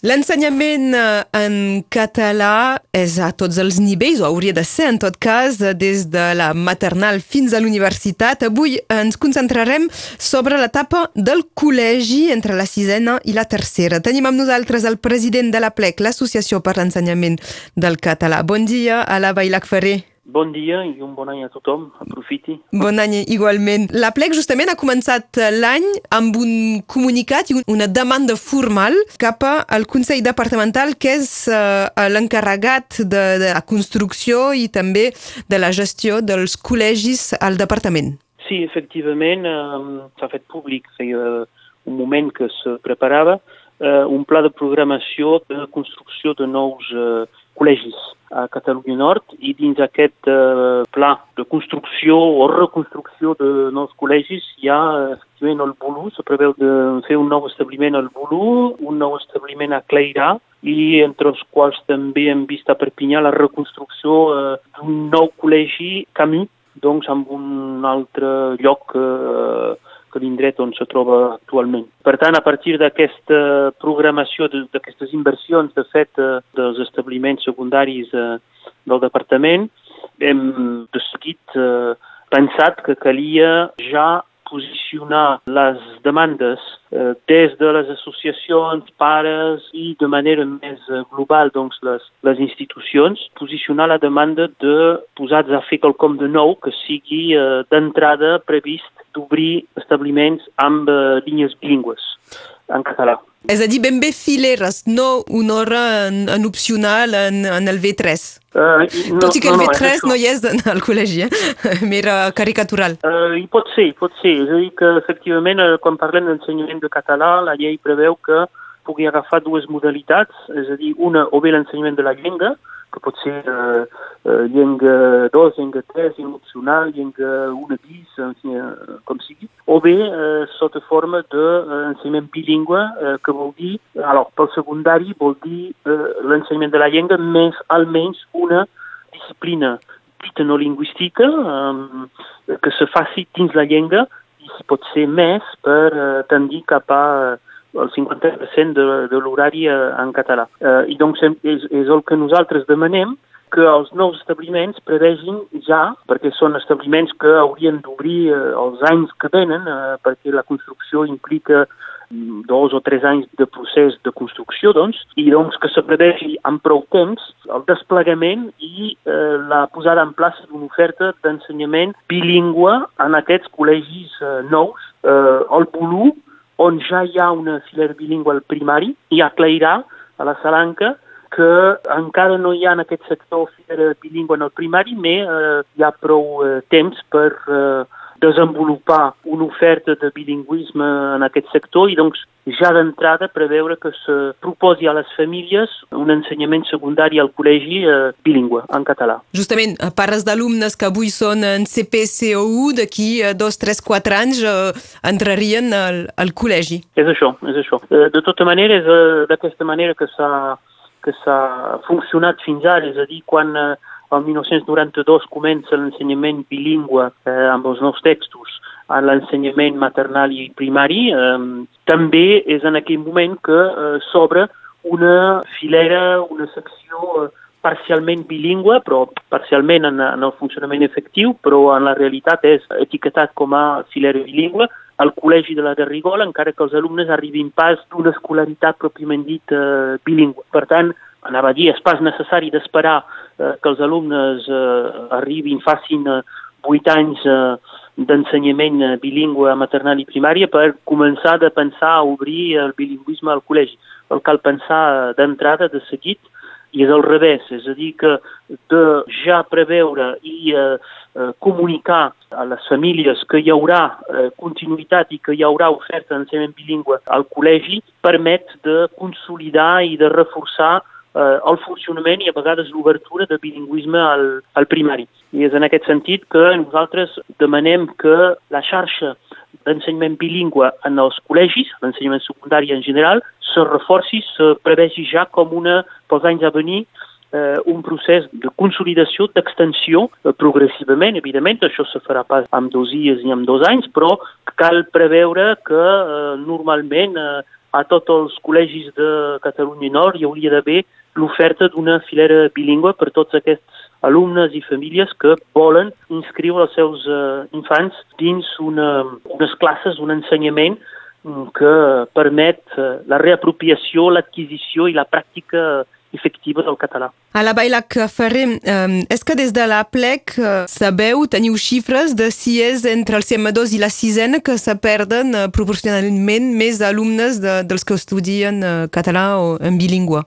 L'ensenyament eh, en català és a tots els nivells, o hauria de ser en tot cas, des de la maternal fins a l'universitat. Avui ens concentrarem sobre l'etapa del col·legi entre la sisena i la tercera. Tenim amb nosaltres el president de la PLEC, l'Associació per l'Ensenyament del Català. Bon dia, a la Bailac Ferrer. Bon dia i un bon any a tothom, aprofiti. Bon any igualment. La PLEC justament ha començat l'any amb un comunicat i una demanda formal cap al Consell Departamental que és uh, l'encarregat de, de la construcció i també de la gestió dels col·legis al departament. Sí, efectivament, uh, s'ha fet públic, feia un moment que se preparava, uh, un pla de programació de construcció de nous uh, col·legis a Catalunya Nord i dins aquest eh, pla de construcció o reconstrucció de nous col·legis hi ha efectivament el Bulu, se preveu de fer un nou establiment al Bulu, un nou establiment a Cleirà i entre els quals també hem vist a Perpinyà la reconstrucció eh, d'un nou col·legi Camus, doncs amb un altre lloc eh, que l'indret on se troba actualment. Per tant, a partir d'aquesta programació, d'aquestes inversions, de fet, eh, dels establiments secundaris eh, del departament, hem de seguit eh, pensat que calia ja posicionar les demandes eh, des de les associacions, pares i de manera més eh, global doncs, les, les institucions, posicionar la demanda de posats a fer quelcom de nou que sigui eh, d'entrada previst d'obrir establiments amb eh, línies bilingües en català. És a dir, ben bé fileres, no una hora en, en opcional en, en el V3. Uh, no, Tot i que el no, V3 no, no hi és en el col·legi, eh? Mera caricatural. Uh, hi pot ser, pot ser. És a dir que, efectivament, quan parlem d'ensenyament de català, la llei preveu que pugui agafar dues modalitats, és a dir, una, o bé l'ensenyament de la llengua, que pot ser eh, eh, llengua 2, llengua 3, llengua opcional, llengua 1 bis, eh, com sigui, o bé eh, sota forma d'ensenyament eh, bilingüe, eh, que vol dir, alors, pel secundari vol dir eh, l'ensenyament de la llengua més almenys una disciplina dita no lingüística eh, que se faci dins la llengua i si pot ser més per eh, tendir cap a eh, el 50% de, de l'horari eh, en català. Eh, I doncs és, és el que nosaltres demanem que els nous establiments prevegin ja, perquè són establiments que haurien d'obrir eh, els anys que venen, eh, perquè la construcció implica mm, dos o tres anys de procés de construcció, doncs, i doncs que se prevegi amb prou temps el desplegament i eh, la posada en plaça d'una oferta d'ensenyament bilingüe en aquests col·legis eh, nous. Eh, el Bolú on ja hi ha una filera bilingüe al primari, hi ha Clairà, a la Salanca, que encara no hi ha en aquest sector filera bilingüe en el primari, però eh, hi ha prou eh, temps per eh, desenvolupar una oferta de bilingüisme en aquest sector i doncs ja d'entrada preveure que se proposi a les famílies un ensenyament secundari al col·legi eh, bilingüe, en català. Justament, parles d'alumnes que avui són en CPCOU, d'aquí a dos, tres, quatre anys eh, entrarien al, al col·legi. És això, és això. Eh, de tota manera, és eh, d'aquesta manera que s'ha que s'ha funcionat fins ara, és a dir, quan eh, el 1992 comença l'ensenyament bilingüe eh, amb els nous textos a l'ensenyament maternal i primari, eh, també és en aquell moment que eh, s'obre una filera, una secció eh, parcialment bilingüe, però parcialment en, en el funcionament efectiu, però en la realitat és etiquetat com a filera bilingüe, al Col·legi de la Garrigola, encara que els alumnes arribin pas d'una escolaritat pròpiament dit eh, bilingüe. Per tant, anava a dir, és pas necessari d'esperar eh, que els alumnes eh, arribin, facin eh, 8 anys eh, d'ensenyament eh, bilingüe maternal i primària per començar de pensar a obrir el bilingüisme al col·legi. El cal pensar eh, d'entrada, de seguit, i és al revés, és a dir, que de ja preveure i eh, eh, comunicar a les famílies que hi haurà eh, continuïtat i que hi haurà oferta d'ensenyament bilingüe al col·legi permet de consolidar i de reforçar eh, el funcionament i a vegades l'obertura de bilingüisme al, al primari. I és en aquest sentit que nosaltres demanem que la xarxa d'ensenyament bilingüe en els col·legis, l'ensenyament secundari en general, se reforci, se prevegi ja com una, pels anys a venir, eh, un procés de consolidació, d'extensió, eh, progressivament, evidentment, això se farà pas amb dos dies ni amb dos anys, però cal preveure que eh, normalment eh, a tots els col·legis de Catalunya Nord hi hauria d'haver l'oferta d'una filera bilingüe per tots aquests alumnes i famílies que volen inscriure els seus uh, infants dins una, unes classes, un ensenyament mm, que permet uh, la reapropiació, l'adquisició i la pràctica efectiva del català. A la Bailac Ferrer, eh, és que des de la plec eh, sabeu, teniu xifres de si és entre el CM2 i la sisena que se perden eh, proporcionalment més alumnes de, dels que estudien eh, català o en bilingüe?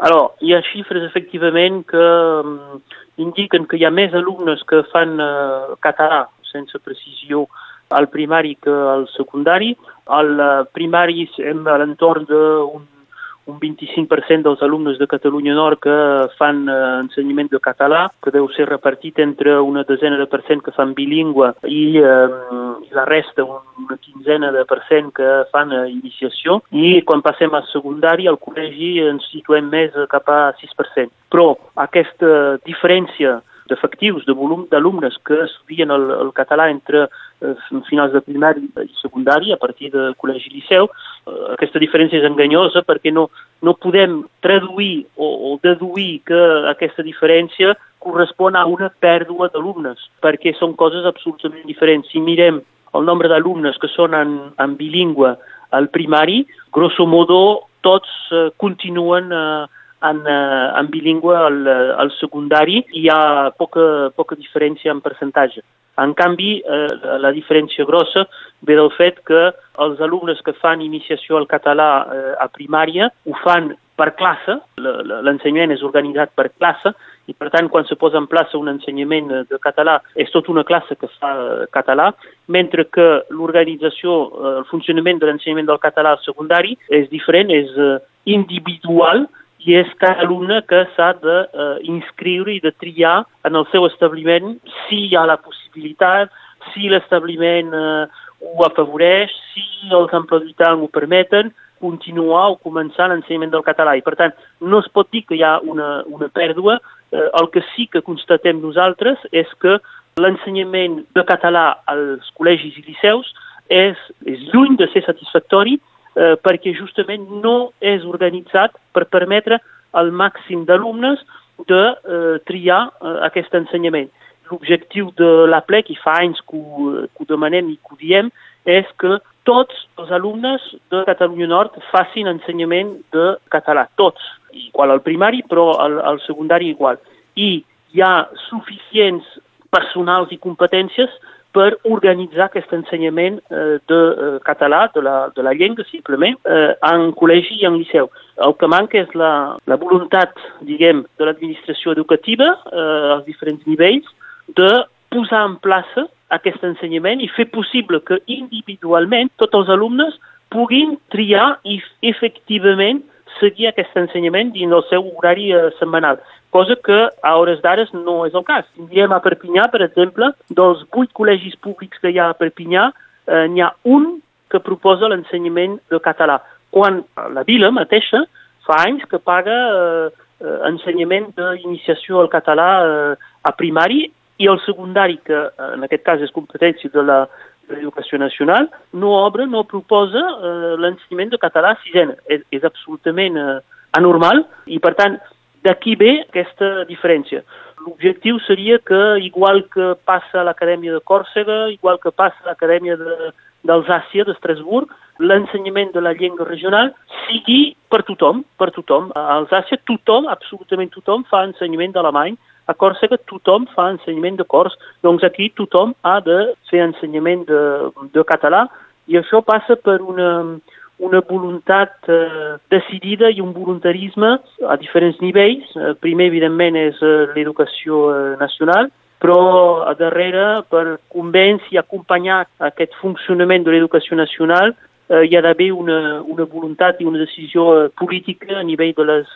Alors, hi ha xifres efectivament que um, indiquen que hi ha més alumnes que fan uh, català sense precisió al primari que al secundari. Al uh, primari a l'entorn d'un un 25% dels alumnes de Catalunya Nord que fan eh, ensenyament de català, que deu ser repartit entre una desena de percent que fan bilingüe i eh, la resta, una quinzena de percent que fan eh, iniciació. I quan passem a secundari, al col·legi ens situem més cap a 6%. Però aquesta diferència d'efectius, de volum d'alumnes que estudien el, el català entre eh, finals de primari i secundari, a partir de col·legi i liceu. Eh, aquesta diferència és enganyosa perquè no, no podem traduir o, o deduir que aquesta diferència correspon a una pèrdua d'alumnes, perquè són coses absolutament diferents. Si mirem el nombre d'alumnes que són en, en bilingüe al primari, grosso modo tots eh, continuen eh, en, eh, en bilingüe al, eh, al secundari hi ha poca, poca diferència en percentatge. En canvi, eh, la diferència grossa ve del fet que els alumnes que fan iniciació al català eh, a primària ho fan per classe, l'ensenyament és organitzat per classe, i per tant quan se posa en plaça un ensenyament de català és tota una classe que fa eh, català, mentre que l'organització, el funcionament de l'ensenyament del català al secundari és diferent, és individual, i és cada alumne que s'ha d'inscriure eh, i de triar en el seu establiment si hi ha la possibilitat, si l'establiment eh, ho afavoreix, si els empleats ho permeten, continuar o començar l'ensenyament del català. I, per tant, no es pot dir que hi ha una, una pèrdua. Eh, el que sí que constatem nosaltres és que l'ensenyament de català als col·legis i liceus és, és lluny de ser satisfactori eh, perquè justament no és organitzat per permetre al màxim d'alumnes de eh, triar eh, aquest ensenyament. L'objectiu de la plec, i fa anys que ho, que ho demanem i que ho diem, és que tots els alumnes de Catalunya Nord facin ensenyament de català, tots, igual al primari, però al, al secundari igual. I hi ha suficients personals i competències per organitzar aquest ensenyament eh, de eh, català, de la, de la llengua, simplement, eh, en col·legi i en liceu. El que manca és la, la voluntat, diguem, de l'administració educativa eh, als diferents nivells de posar en plaça aquest ensenyament i fer possible que individualment tots els alumnes puguin triar i efectivament seguir aquest ensenyament dins el seu horari eh, setmanal, cosa que a hores d'ara no és el cas. Tindríem a Perpinyà, per exemple, dels vuit col·legis públics que hi ha a Perpinyà, eh, n'hi ha un que proposa l'ensenyament de català, quan la vila mateixa fa anys que paga eh, eh ensenyament d'iniciació al català eh, a primari i el secundari, que eh, en aquest cas és competència de la, l'Educació Nacional, no obre, no proposa eh, l'ensenyament de català a sisena. És, és absolutament eh, anormal i, per tant, d'aquí ve aquesta diferència. L'objectiu seria que, igual que passa a l'Acadèmia de Còrsega, igual que passa a l'Acadèmia d'Alsàcia, d'Estrasburg, l'ensenyament de la llengua regional sigui per tothom, per tothom. A Alsàcia tothom, absolutament tothom, fa ensenyament d'alemany, a Còrsega tothom fa ensenyament de cors, doncs aquí tothom ha de fer ensenyament de, de català i això passa per una, una voluntat eh, decidida i un voluntarisme a diferents nivells. Eh, primer, evidentment, és eh, l'educació eh, nacional, però a darrere, per convèncer i acompanyar aquest funcionament de l'educació nacional, eh, hi ha d'haver una, una voluntat i una decisió política a nivell de les,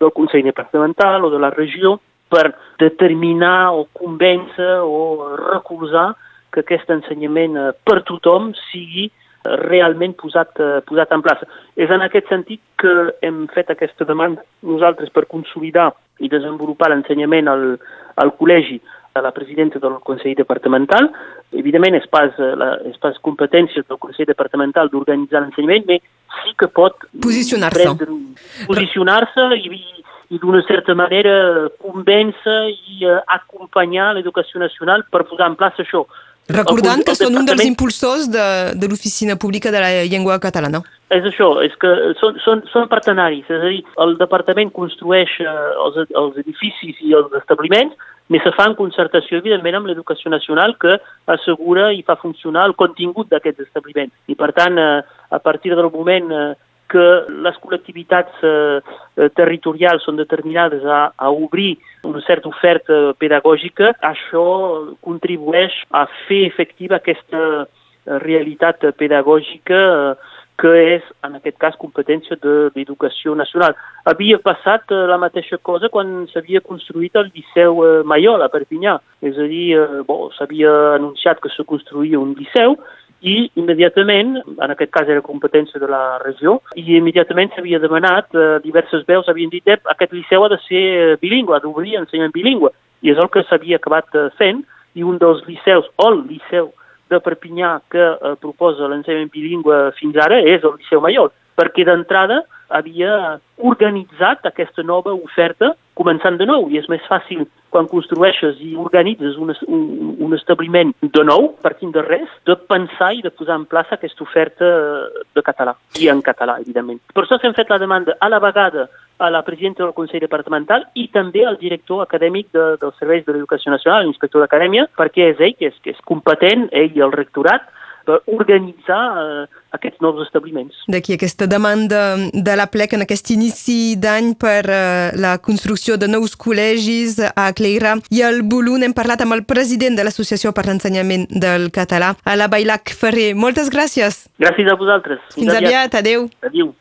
del Consell Departamental o de la regió per determinar o convèncer o recolzar que aquest ensenyament per tothom sigui realment posat, eh, posat en plaça. És en aquest sentit que hem fet aquesta demanda nosaltres per consolidar i desenvolupar l'ensenyament al, al col·legi a la presidenta del Consell Departamental. Evidentment, és pas, la, és pas competència del Consell Departamental d'organitzar l'ensenyament, però sí que pot posicionar-se posicionar-se i, i d'una certa manera convèncer i uh, acompanyar l'educació nacional per posar en plaça això. Recordant que són un dels impulsors de, de l'Oficina Pública de la Llengua Catalana. És això, és que són, són, són partenaris, és a dir, el departament construeix eh, els, els edificis i els establiments, més se fa en concertació, evidentment, amb l'educació nacional que assegura i fa funcionar el contingut d'aquests establiments. I, per tant, eh, a partir del moment eh, que les col·lectivitats eh, eh, territorials són determinades a, a obrir una certa oferta pedagògica, això contribueix a fer efectiva aquesta eh, realitat pedagògica eh, que és, en aquest cas, competència de l'educació nacional. Havia passat la mateixa cosa quan s'havia construït el Liceu Maiol a Perpinyà. És a dir, bon, s'havia anunciat que se construïa un liceu i immediatament, en aquest cas era competència de la regió, i immediatament s'havia demanat, eh, diverses veus havien dit que aquest liceu ha de ser eh, bilingüe, ha d'obrir ensenyament bilingüe, i és el que s'havia acabat eh, fent, i un dels liceus, o el liceu de Perpinyà que eh, proposa l'ensenyament bilingüe fins ara és el Liceu Maiol, perquè d'entrada havia organitzat aquesta nova oferta començant de nou, i és més fàcil quan construeixes i organitzes un, un, un establiment de nou, partint de res, de pensar i de posar en plaça aquesta oferta de català, i en català, evidentment. Per això s'hem fet la demanda a la vegada a la presidenta del Consell Departamental i també al director acadèmic de, dels serveis de l'Educació Nacional, l'inspector d'acadèmia, perquè és ell que és, que és competent, ell i el rectorat, per organitzar eh, aquests nous establiments. D'aquí aquesta demanda de la plec en aquest inici d'any per eh, la construcció de nous col·legis a Cleira i al Bolun hem parlat amb el president de l'Associació per l'Ensenyament del Català, a la Bailac Ferrer. Moltes gràcies. Gràcies a vosaltres. Fins, Fins aviat. aviat. Adéu. Adéu.